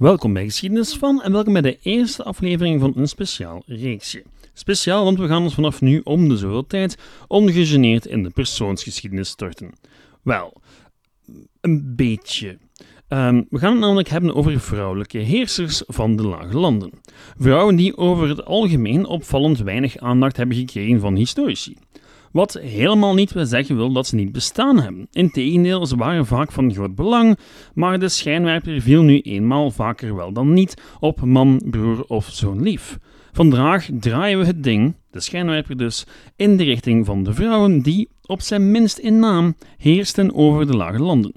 Welkom bij Geschiedenis van en welkom bij de eerste aflevering van een speciaal reeksje. Speciaal, want we gaan ons vanaf nu om de zoveel tijd ongegeneerd in de persoonsgeschiedenis storten. Wel, een beetje. Ehm, we gaan het namelijk hebben over vrouwelijke heersers van de Lage Landen. Vrouwen die over het algemeen opvallend weinig aandacht hebben gekregen van historici. Wat helemaal niet wil zeggen wil dat ze niet bestaan hebben. Integendeel, ze waren vaak van groot belang, maar de schijnwerper viel nu eenmaal vaker wel dan niet op man, broer of zoon lief. Vandaag draaien we het ding, de schijnwerper dus, in de richting van de vrouwen die, op zijn minst in naam, heersten over de lage landen.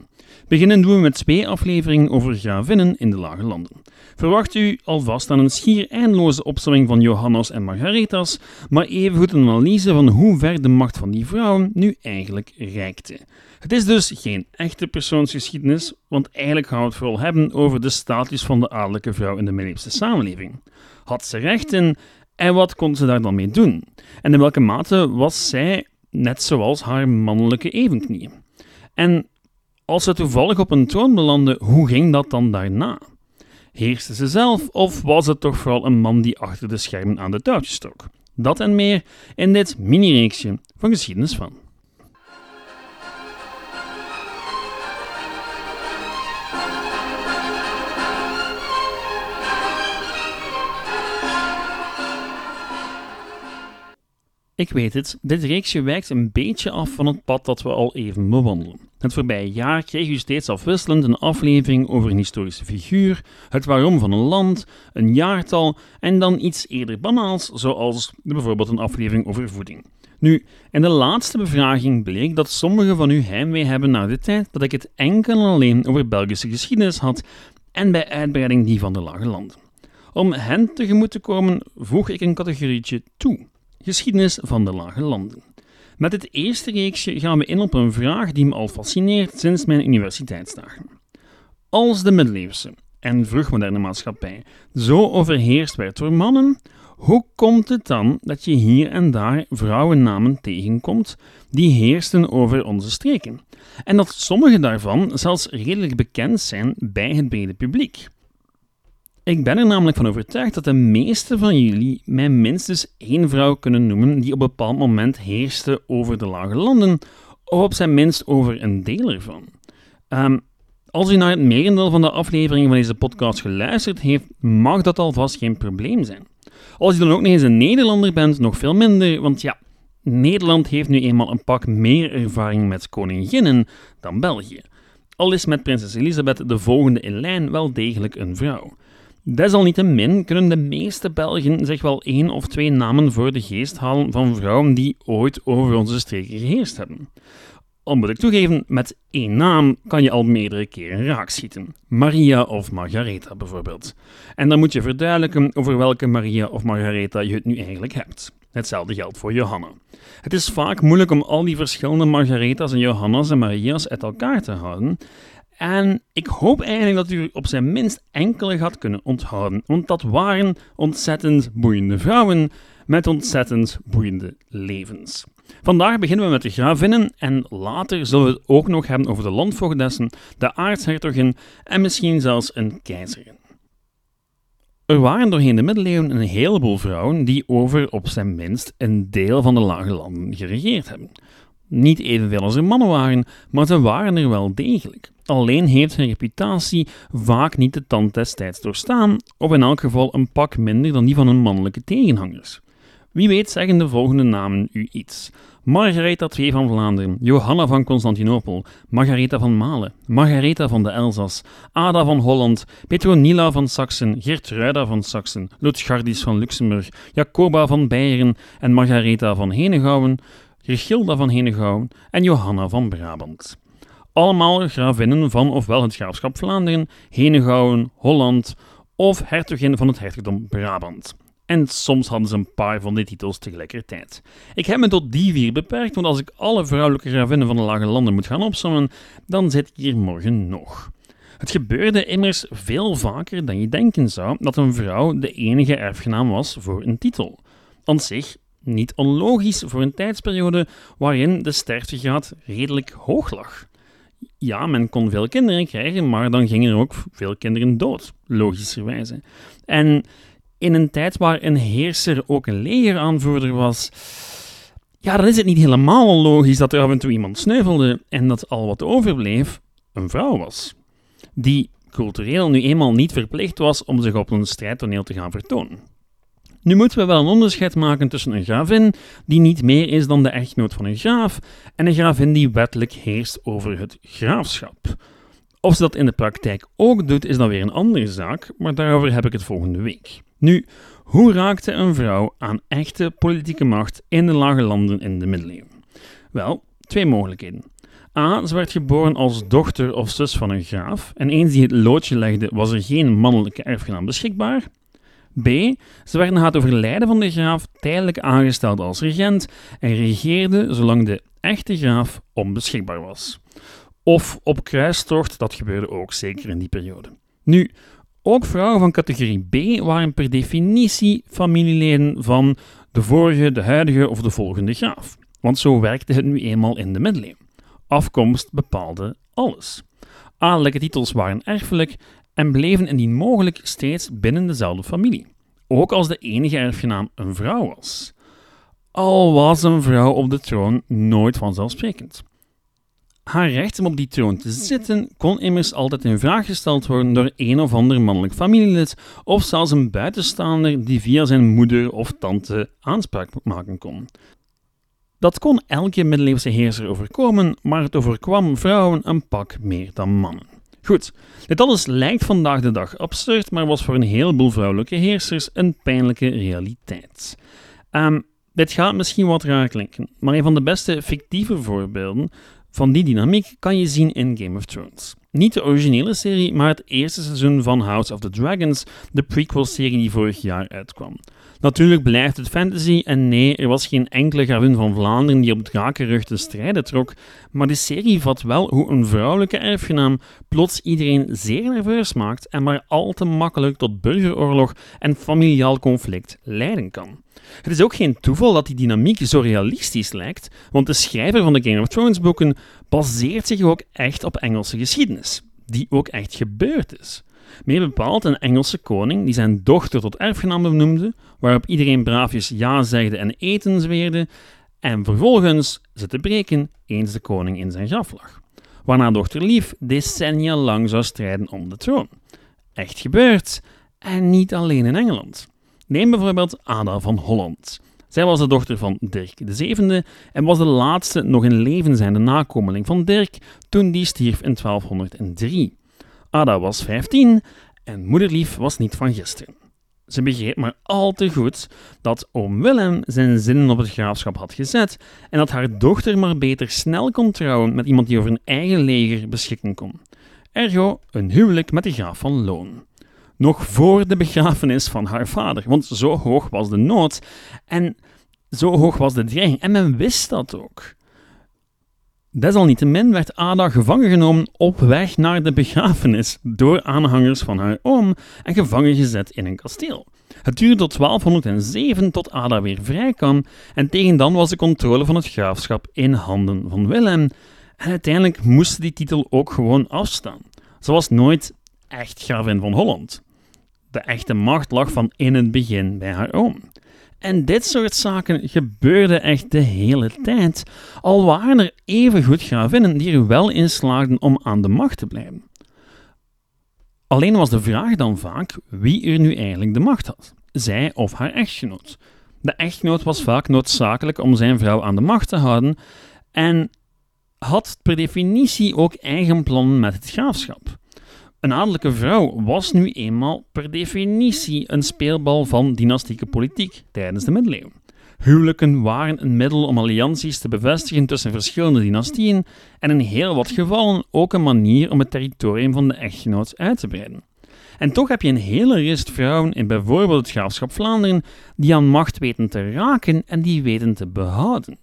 Beginnen doen we met twee afleveringen over gravinnen in de lage landen. Verwacht u alvast aan een schier eindeloze opsomming van Johannes en Margaretas, maar evengoed een analyse van hoe ver de macht van die vrouwen nu eigenlijk reikte. Het is dus geen echte persoonsgeschiedenis, want eigenlijk gaan we het vooral hebben over de status van de adellijke vrouw in de middeleeuwse samenleving. Had ze rechten en wat kon ze daar dan mee doen? En in welke mate was zij net zoals haar mannelijke evenknieën? En als ze toevallig op een troon belanden, hoe ging dat dan daarna? Heerste ze zelf of was het toch vooral een man die achter de schermen aan de touwtjes trok? Dat en meer in dit mini-reeksje van Geschiedenis van. Ik weet het, dit reeksje wijkt een beetje af van het pad dat we al even bewandelen. Het voorbije jaar kreeg u steeds afwisselend een aflevering over een historische figuur, het waarom van een land, een jaartal en dan iets eerder banaals, zoals bijvoorbeeld een aflevering over voeding. Nu, in de laatste bevraging bleek dat sommigen van u heimwee hebben naar de tijd dat ik het enkel en alleen over Belgische geschiedenis had en bij uitbreiding die van de Lage Landen. Om hen tegemoet te komen voeg ik een categorietje toe. Geschiedenis van de Lage Landen. Met het eerste reeksje gaan we in op een vraag die me al fascineert sinds mijn universiteitsdagen. Als de middeleeuwse en vroegmoderne maatschappij zo overheerst werd door mannen, hoe komt het dan dat je hier en daar vrouwennamen tegenkomt die heersten over onze streken? En dat sommige daarvan zelfs redelijk bekend zijn bij het brede publiek. Ik ben er namelijk van overtuigd dat de meeste van jullie mij minstens één vrouw kunnen noemen die op een bepaald moment heerste over de lage landen, of op zijn minst over een deel ervan. Um, als u naar het merendeel van de afleveringen van deze podcast geluisterd heeft, mag dat alvast geen probleem zijn. Als u dan ook nog eens een Nederlander bent, nog veel minder, want ja, Nederland heeft nu eenmaal een pak meer ervaring met koninginnen dan België. Al is met prinses Elisabeth de volgende in lijn wel degelijk een vrouw. Desalniettemin kunnen de meeste Belgen zich wel één of twee namen voor de geest halen van vrouwen die ooit over onze streken geheerst hebben. Al moet ik toegeven, met één naam kan je al meerdere keren raakschieten. Maria of Margaretha bijvoorbeeld. En dan moet je verduidelijken over welke Maria of Margaretha je het nu eigenlijk hebt. Hetzelfde geldt voor Johanna. Het is vaak moeilijk om al die verschillende Margaretha's en Johanna's en Maria's uit elkaar te houden. En ik hoop eigenlijk dat u op zijn minst enkele gaat kunnen onthouden, want dat waren ontzettend boeiende vrouwen met ontzettend boeiende levens. Vandaag beginnen we met de gravinnen en later zullen we het ook nog hebben over de landvoogdessen, de aartshertogin en misschien zelfs een keizerin. Er waren doorheen de middeleeuwen een heleboel vrouwen die over op zijn minst een deel van de lage landen geregeerd hebben. Niet evenveel als er mannen waren, maar ze waren er wel degelijk. Alleen heeft zijn reputatie vaak niet de tand destijds doorstaan, of in elk geval een pak minder dan die van hun mannelijke tegenhangers. Wie weet zeggen de volgende namen u iets. Margaretha II van Vlaanderen, Johanna van Constantinopel, Margaretha van Malen, Margaretha van de Elzas, Ada van Holland, Petronilla van Saxen, Gertruida van Saxen, Lutgardis van Luxemburg, Jacoba van Beieren en Margaretha van Henegouwen, Gergilda van Henegouwen en Johanna van Brabant. Allemaal gravinnen van ofwel het graafschap Vlaanderen, Henegouwen, Holland of hertogin van het hertogdom Brabant. En soms hadden ze een paar van die titels tegelijkertijd. Ik heb me tot die vier beperkt, want als ik alle vrouwelijke gravinnen van de lage landen moet gaan opsommen, dan zit ik hier morgen nog. Het gebeurde immers veel vaker dan je denken zou dat een vrouw de enige erfgenaam was voor een titel. Aan zich niet onlogisch voor een tijdsperiode waarin de sterftegraad redelijk hoog lag. ja, men kon veel kinderen krijgen, maar dan gingen er ook veel kinderen dood, logischerwijze. En in een tijd waar een heerser ook een legeraanvoerder was, ja, dan is het niet helemaal logisch dat er af en toe iemand sneuvelde en dat al wat overbleef een vrouw was. Die cultureel nu eenmaal niet verplicht was om zich op een strijdtoneel te gaan vertonen. Nu moeten we wel een onderscheid maken tussen een gravin, die niet meer is dan de echtgenoot van een graaf, en een gravin die wettelijk heerst over het graafschap. Of ze dat in de praktijk ook doet, is dan weer een andere zaak, maar daarover heb ik het volgende week. Nu, hoe raakte een vrouw aan echte politieke macht in de lage landen in de middeleeuwen? Wel, twee mogelijkheden. A. Ze werd geboren als dochter of zus van een graaf, en eens die het loodje legde, was er geen mannelijke erfgenaam beschikbaar. B. Ze werd na het overlijden van de graaf tijdelijk aangesteld als regent en regeerde zolang de echte graaf onbeschikbaar was. Of op kruistocht, dat gebeurde ook zeker in die periode. Nu, ook vrouwen van categorie B waren per definitie familieleden van de vorige, de huidige of de volgende graaf. Want zo werkte het nu eenmaal in de middeleeuwen. Afkomst bepaalde alles. Adellijke titels waren erfelijk en bleven indien mogelijk steeds binnen dezelfde familie, ook als de enige erfgenaam een vrouw was. Al was een vrouw op de troon nooit vanzelfsprekend. Haar recht om op die troon te zitten kon immers altijd in vraag gesteld worden door een of ander mannelijk familielid of zelfs een buitenstaander die via zijn moeder of tante aanspraak maken kon. Dat kon elke middeleeuwse heerser overkomen, maar het overkwam vrouwen een pak meer dan mannen. Goed, dit alles lijkt vandaag de dag absurd, maar was voor een heleboel vrouwelijke heersers een pijnlijke realiteit. Um, dit gaat misschien wat raar klinken, maar een van de beste fictieve voorbeelden van die dynamiek kan je zien in Game of Thrones. Niet de originele serie, maar het eerste seizoen van House of the Dragons, de prequel-serie die vorig jaar uitkwam. Natuurlijk blijft het fantasy en nee, er was geen enkele gravin van Vlaanderen die op drakenrug te strijden trok, maar de serie vat wel hoe een vrouwelijke erfgenaam plots iedereen zeer nerveus maakt en maar al te makkelijk tot burgeroorlog en familiaal conflict leiden kan. Het is ook geen toeval dat die dynamiek zo realistisch lijkt, want de schrijver van de Game of Thrones boeken baseert zich ook echt op Engelse geschiedenis, die ook echt gebeurd is. Meer bepaald een Engelse koning die zijn dochter tot erfgenaam benoemde, waarop iedereen braafjes ja zegde en eten zweerde, en vervolgens ze te breken eens de koning in zijn graf lag. Waarna dochter Lief decennia lang zou strijden om de troon. Echt gebeurd, en niet alleen in Engeland. Neem bijvoorbeeld Ada van Holland. Zij was de dochter van Dirk VII en was de laatste nog in leven zijnde nakomeling van Dirk toen die stierf in 1203. Ada was 15 en moederlief was niet van gisteren. Ze begreep maar al te goed dat oom Willem zijn zinnen op het graafschap had gezet en dat haar dochter maar beter snel kon trouwen met iemand die over een eigen leger beschikken kon. Ergo een huwelijk met de graaf van Loon. Nog voor de begrafenis van haar vader, want zo hoog was de nood en zo hoog was de dreiging en men wist dat ook. Desalniettemin werd Ada gevangen genomen op weg naar de begrafenis door aanhangers van haar oom en gevangen gezet in een kasteel. Het duurde tot 1207 tot Ada weer vrij kwam en tegen dan was de controle van het graafschap in handen van Willem. En uiteindelijk moest die titel ook gewoon afstaan. Ze was nooit echt gravin van Holland. De echte macht lag van in het begin bij haar oom. En dit soort zaken gebeurde echt de hele tijd, al waren er evengoed gravinnen die er wel in slaagden om aan de macht te blijven. Alleen was de vraag dan vaak wie er nu eigenlijk de macht had, zij of haar echtgenoot. De echtgenoot was vaak noodzakelijk om zijn vrouw aan de macht te houden en had per definitie ook eigen plannen met het graafschap. Een adellijke vrouw was nu eenmaal per definitie een speelbal van dynastieke politiek tijdens de middeleeuwen. Huwelijken waren een middel om allianties te bevestigen tussen verschillende dynastieën en in heel wat gevallen ook een manier om het territorium van de echtgenoot uit te breiden. En toch heb je een hele rest vrouwen in bijvoorbeeld het graafschap Vlaanderen die aan macht weten te raken en die weten te behouden.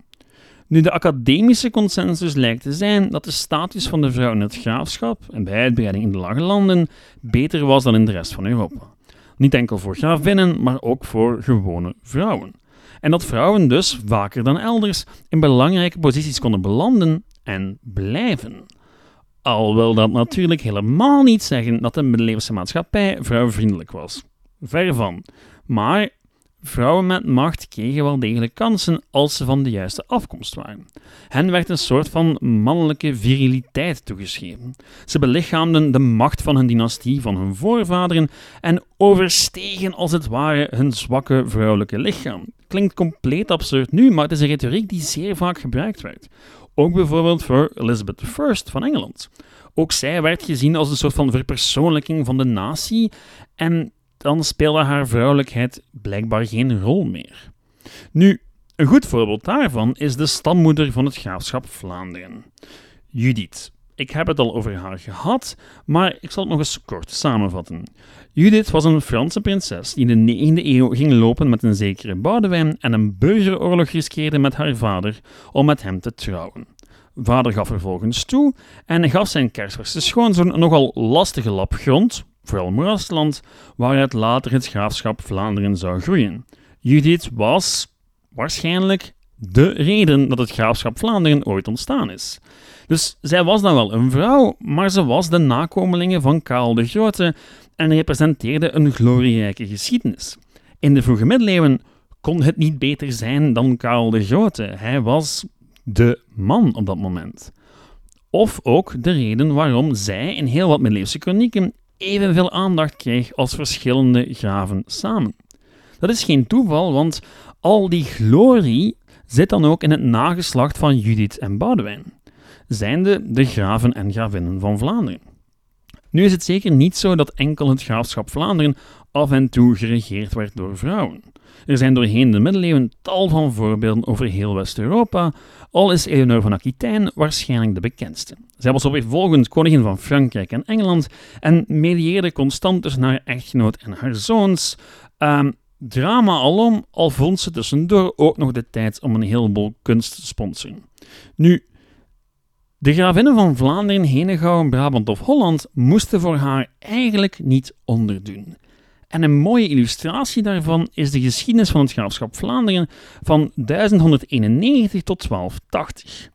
Nu, de academische consensus lijkt te zijn dat de status van de vrouw in het graafschap en bij uitbreiding in de lage landen beter was dan in de rest van Europa. Niet enkel voor gravinnen, maar ook voor gewone vrouwen. En dat vrouwen dus vaker dan elders in belangrijke posities konden belanden en blijven. Al wil dat natuurlijk helemaal niet zeggen dat de middeleeuwse maatschappij vrouwvriendelijk was. Ver van. Maar vrouwen met macht kregen wel degelijk kansen als ze van de juiste afkomst waren. Hen werd een soort van mannelijke viriliteit toegeschreven. Ze belichaamden de macht van hun dynastie, van hun voorvaderen en overstegen als het ware hun zwakke vrouwelijke lichaam. Klinkt compleet absurd nu, maar het is een retoriek die zeer vaak gebruikt werd. Ook bijvoorbeeld voor Elizabeth I van Engeland. Ook zij werd gezien als een soort van verpersoonlijking van de natie en dan speelde haar vrouwelijkheid blijkbaar geen rol meer. Nu, een goed voorbeeld daarvan is de stammoeder van het graafschap Vlaanderen, Judith. Ik heb het al over haar gehad, maar ik zal het nog eens kort samenvatten. Judith was een Franse prinses die in de 9e eeuw ging lopen met een zekere Boudewijn en een burgeroorlog riskeerde met haar vader om met hem te trouwen. Vader gaf vervolgens toe en gaf zijn kersverse schoonzoon een nogal lastige lap grond, vooral moerasland, waaruit later het graafschap Vlaanderen zou groeien. Judith was waarschijnlijk de reden dat het graafschap Vlaanderen ooit ontstaan is. Dus zij was dan wel een vrouw, maar ze was de nakomelinge van Karel de Grote en representeerde een glorierijke geschiedenis. In de vroege middeleeuwen kon het niet beter zijn dan Karel de Grote. Hij was de man op dat moment. Of ook de reden waarom zij in heel wat middeleeuwse kronieken evenveel aandacht kreeg als verschillende graven samen. Dat is geen toeval, want al die glorie zit dan ook in het nageslacht van Judith en Boudewijn, zijnde de graven en gravinnen van Vlaanderen. Nu is het zeker niet zo dat enkel het graafschap Vlaanderen af en toe geregeerd werd door vrouwen. Er zijn doorheen de middeleeuwen tal van voorbeelden over heel West-Europa, al is Eleonore van Aquitaine waarschijnlijk de bekendste. Zij was opeenvolgend koningin van Frankrijk en Engeland en medieerde constant tussen haar echtgenoot en haar zoons. Um, drama alom, al vond ze tussendoor ook nog de tijd om een heleboel kunst te sponsoren. Nu, de gravinnen van Vlaanderen, Henegouwen, Brabant of Holland moesten voor haar eigenlijk niet onderdoen. En een mooie illustratie daarvan is de geschiedenis van het graafschap Vlaanderen van 1191 tot 1280.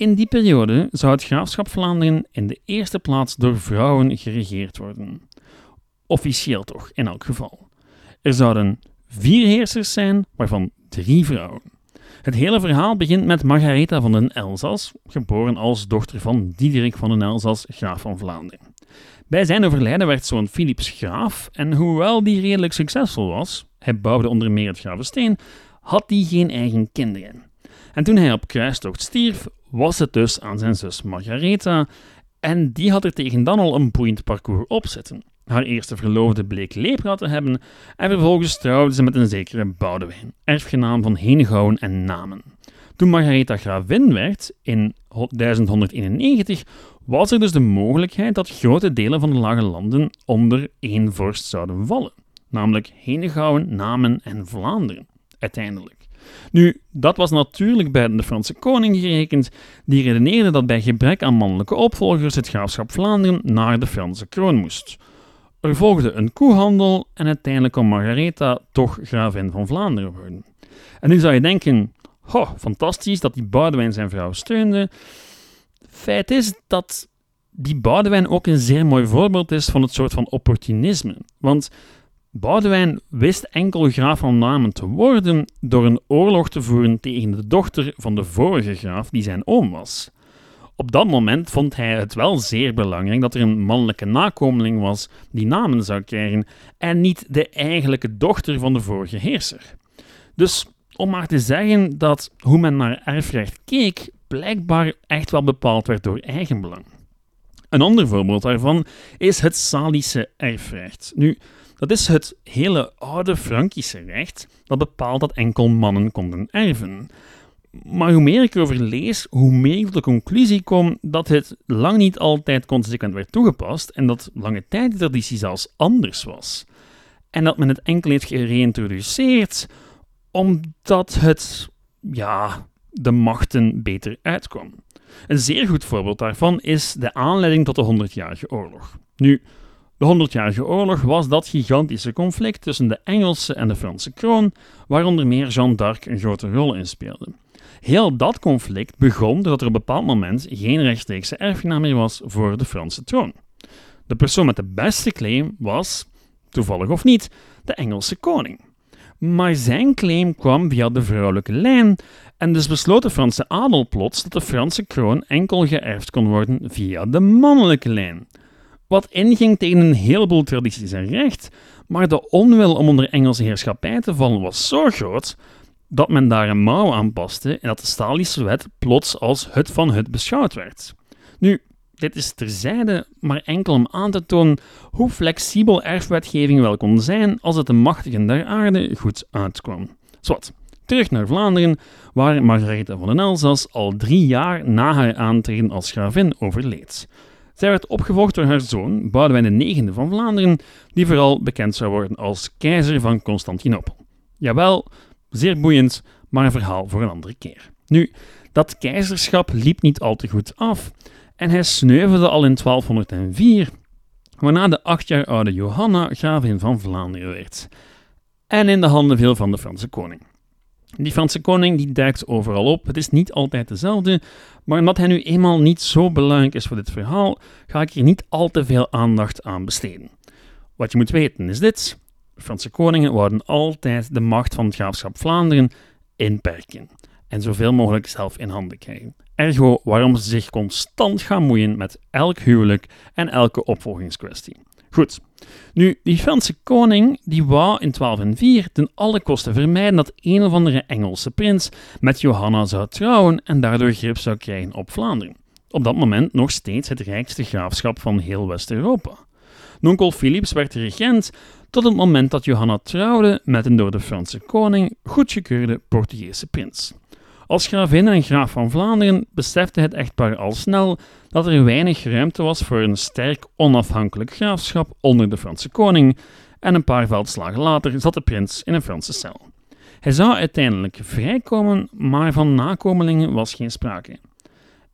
In die periode zou het graafschap Vlaanderen in de eerste plaats door vrouwen geregeerd worden. Officieel toch, in elk geval. Er zouden vier heersers zijn, waarvan drie vrouwen. Het hele verhaal begint met Margaretha van den Elzas, geboren als dochter van Diederik van den Elzas, graaf van Vlaanderen. Bij zijn overlijden werd zoon Philips graaf en hoewel die redelijk succesvol was, hij bouwde onder meer het Gravensteen, had hij geen eigen kinderen. En toen hij op kruistocht stierf, was het dus aan zijn zus Margaretha en die had er tegen dan al een boeiend parcours op zitten. Haar eerste verloofde bleek lepra te hebben en vervolgens trouwde ze met een zekere Boudewijn, erfgenaam van Henegouwen en Namen. Toen Margaretha gravin werd in 1191 was er dus de mogelijkheid dat grote delen van de lage landen onder één vorst zouden vallen, namelijk Henegouwen, Namen en Vlaanderen, uiteindelijk. Nu, dat was natuurlijk bij de Franse koning gerekend, die redeneerde dat bij gebrek aan mannelijke opvolgers het graafschap Vlaanderen naar de Franse kroon moest. Er volgde een koehandel en uiteindelijk kon Margaretha toch gravin van Vlaanderen worden. En nu zou je denken, oh, fantastisch dat die Boudewijn zijn vrouw steunde, Feit is dat die Boudewijn ook een zeer mooi voorbeeld is van het soort van opportunisme. Want Boudewijn wist enkel graaf van Namen te worden door een oorlog te voeren tegen de dochter van de vorige graaf die zijn oom was. Op dat moment vond hij het wel zeer belangrijk dat er een mannelijke nakomeling was die namen zou krijgen en niet de eigenlijke dochter van de vorige heerser. Dus om maar te zeggen dat hoe men naar erfrecht keek, blijkbaar echt wel bepaald werd door eigenbelang. Een ander voorbeeld daarvan is het Salische erfrecht. Nu, dat is het hele oude Frankische recht dat bepaalt dat enkel mannen konden erven. Maar hoe meer ik erover lees, hoe meer ik tot de conclusie kom dat het lang niet altijd consequent werd toegepast en dat lange tijd de traditie zelfs anders was. En dat men het enkel heeft gereïntroduceerd omdat het, ja, de machten beter uitkwam. Een zeer goed voorbeeld daarvan is de aanleiding tot de 100-jarige oorlog. Nu, de 100-jarige oorlog was dat gigantische conflict tussen de Engelse en de Franse kroon, waar onder meer Jeanne d'Arc een grote rol in speelde. Heel dat conflict begon doordat er op een bepaald moment geen rechtstreekse erfgenaam meer was voor de Franse troon. De persoon met de beste claim was, toevallig of niet, de Engelse koning. Maar zijn claim kwam via de vrouwelijke lijn en dus besloot de Franse adel plots dat de Franse kroon enkel geërfd kon worden via de mannelijke lijn. Wat inging tegen een heleboel tradities en recht, maar de onwil om onder Engelse heerschappij te vallen was zo groot dat men daar een mouw aan paste en dat de Stalische wet plots als het van het beschouwd werd. Nu, dit is terzijde, maar enkel om aan te tonen hoe flexibel erfwetgeving wel kon zijn als het de machtigen der aarde goed uitkwam. Zwat, terug naar Vlaanderen, waar Margaretha van den Elzas al drie jaar na haar aantreden als gravin overleed. Zij werd opgevolgd door haar zoon, Boudewijn IX van Vlaanderen, die vooral bekend zou worden als keizer van Constantinopel. Jawel, zeer boeiend, maar een verhaal voor een andere keer. Nu, dat keizerschap liep niet al te goed af en hij sneuvelde al in 1204, waarna de acht jaar oude Johanna gravin van Vlaanderen werd en in de handen viel van de Franse koning. Die Franse koning die duikt overal op. Het is niet altijd dezelfde, maar omdat hij nu eenmaal niet zo belangrijk is voor dit verhaal, ga ik hier niet al te veel aandacht aan besteden. Wat je moet weten is dit: Franse koningen wouden altijd de macht van het graafschap Vlaanderen inperken en zoveel mogelijk zelf in handen krijgen. Ergo waarom ze zich constant gaan moeien met elk huwelijk en elke opvolgingskwestie. Goed, nu, die Franse koning die wou in 1204 ten alle kosten vermijden dat een of andere Engelse prins met Johanna zou trouwen en daardoor grip zou krijgen op Vlaanderen. Op dat moment nog steeds het rijkste graafschap van heel West-Europa. Nonkel Philips werd regent tot het moment dat Johanna trouwde met een door de Franse koning goedgekeurde Portugese prins. Als gravin en graaf van Vlaanderen besefte het echtpaar al snel dat er weinig ruimte was voor een sterk onafhankelijk graafschap onder de Franse koning, en een paar veldslagen later zat de prins in een Franse cel. Hij zou uiteindelijk vrijkomen, maar van nakomelingen was geen sprake.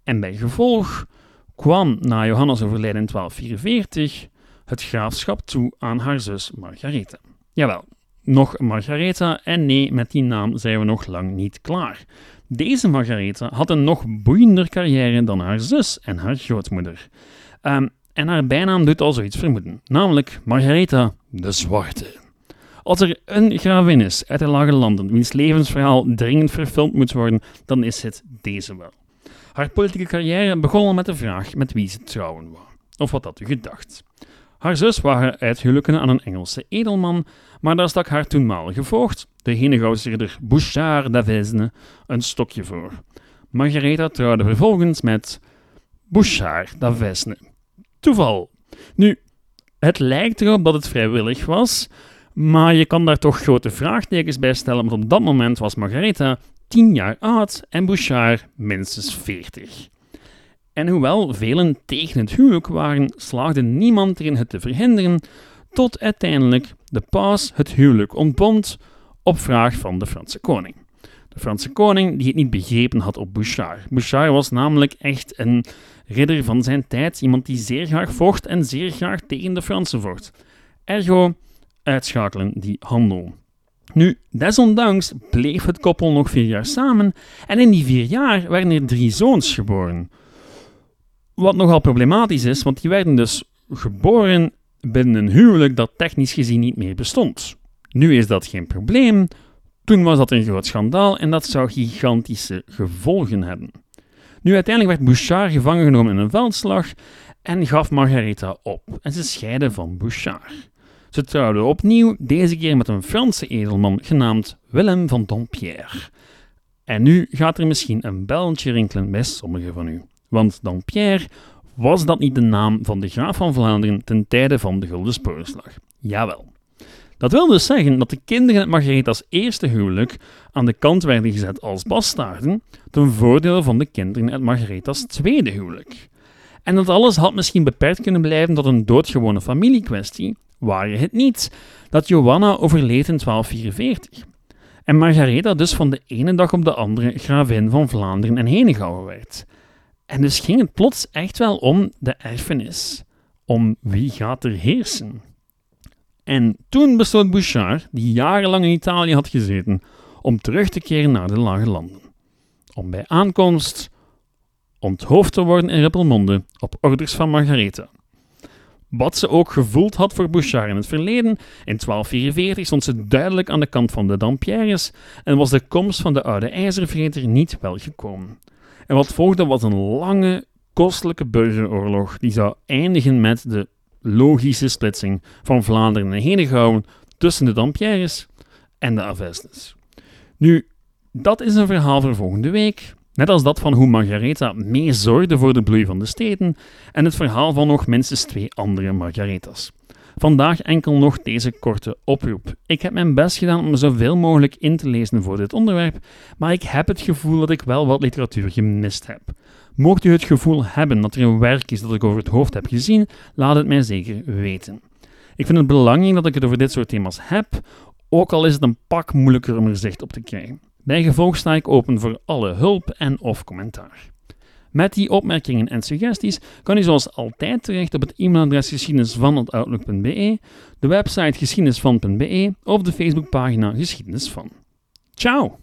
En bij gevolg kwam na Johannes overlijden in 1244 het graafschap toe aan haar zus Margaretha. Jawel, nog Margaretha en nee, met die naam zijn we nog lang niet klaar. Deze Margaretha had een nog boeiender carrière dan haar zus en haar grootmoeder. Um, en haar bijnaam doet al zoiets vermoeden, namelijk Margaretha de Zwarte. Als er een gravin is uit de lage landen wiens levensverhaal dringend verfilmd moet worden, dan is het deze wel. Haar politieke carrière begon al met de vraag met wie ze trouwen wou. Of wat had u gedacht? Haar zus waren uithuwelijken aan een Engelse edelman, maar daar stak haar toenmalige voogd, de Henegouwsridder Bouchard d'Avesne, een stokje voor. Margaretha trouwde vervolgens met Bouchard d'Avesne. Toeval. Nu, het lijkt erop dat het vrijwillig was, maar je kan daar toch grote vraagtekens bij stellen, want op dat moment was Margaretha tien jaar oud en Bouchard minstens veertig. En hoewel velen tegen het huwelijk waren, slaagde niemand erin het te verhinderen, tot uiteindelijk de paus het huwelijk ontbond op vraag van de Franse koning. De Franse koning die het niet begrepen had op Bouchard. Bouchard was namelijk echt een ridder van zijn tijd, iemand die zeer graag vocht en zeer graag tegen de Fransen vocht. Ergo, uitschakelen die handel. Nu, desondanks bleef het koppel nog vier jaar samen en in die vier jaar werden er drie zoons geboren. Wat nogal problematisch is, want die werden dus geboren binnen een huwelijk dat technisch gezien niet meer bestond. Nu is dat geen probleem. Toen was dat een groot schandaal en dat zou gigantische gevolgen hebben. Nu uiteindelijk werd Bouchard gevangen genomen in een veldslag en gaf Margaretha op en ze scheiden van Bouchard. Ze trouwden opnieuw, deze keer met een Franse edelman genaamd Willem van Dompierre. En nu gaat er misschien een belletje rinkelen bij sommigen van u. Want Dampierre, was dat niet de naam van de graaf van Vlaanderen ten tijde van de Gulden Spoorslag? Jawel. Dat wil dus zeggen dat de kinderen uit Margaretha's eerste huwelijk aan de kant werden gezet als bastaarden, ten voordele van de kinderen uit Margaretha's tweede huwelijk. En dat alles had misschien beperkt kunnen blijven tot een doodgewone familiekwestie, waar je het niet, dat Johanna overleed in 1244. En Margaretha dus van de ene dag op de andere gravin van Vlaanderen en Henegouwen werd. En dus ging het plots echt wel om de erfenis. Om wie gaat er heersen. En toen besloot Bouchard, die jarenlang in Italië had gezeten, om terug te keren naar de lage landen. om bij aankomst onthoofd te worden in Rippelmonde op orders van Margaretha. Wat ze ook gevoeld had voor Bouchard in het verleden, in 1244 stond ze duidelijk aan de kant van de Dampierres en was de komst van de oude ijzervreter niet welgekomen. En wat volgde was een lange, kostelijke burgeroorlog die zou eindigen met de logische splitsing van Vlaanderen en Henegouwen tussen de Dampierres en de Avesnes. Nu, dat is een verhaal voor volgende week, net als dat van hoe Margaretha mee zorgde voor de bloei van de steden en het verhaal van nog minstens twee andere Margaretas. Vandaag enkel nog deze korte oproep. Ik heb mijn best gedaan om zoveel mogelijk in te lezen voor dit onderwerp, maar ik heb het gevoel dat ik wel wat literatuur gemist heb. Mocht u het gevoel hebben dat er een werk is dat ik over het hoofd heb gezien, laat het mij zeker weten. Ik vind het belangrijk dat ik het over dit soort thema's heb, ook al is het een pak moeilijker om er zicht op te krijgen. Bijgevolg sta ik open voor alle hulp en of commentaar. Met die opmerkingen en suggesties kan u zoals altijd terecht op het e-mailadres geschiedenisvan.outlook.be, de website geschiedenisvan.be of de Facebookpagina Geschiedenis van. Ciao!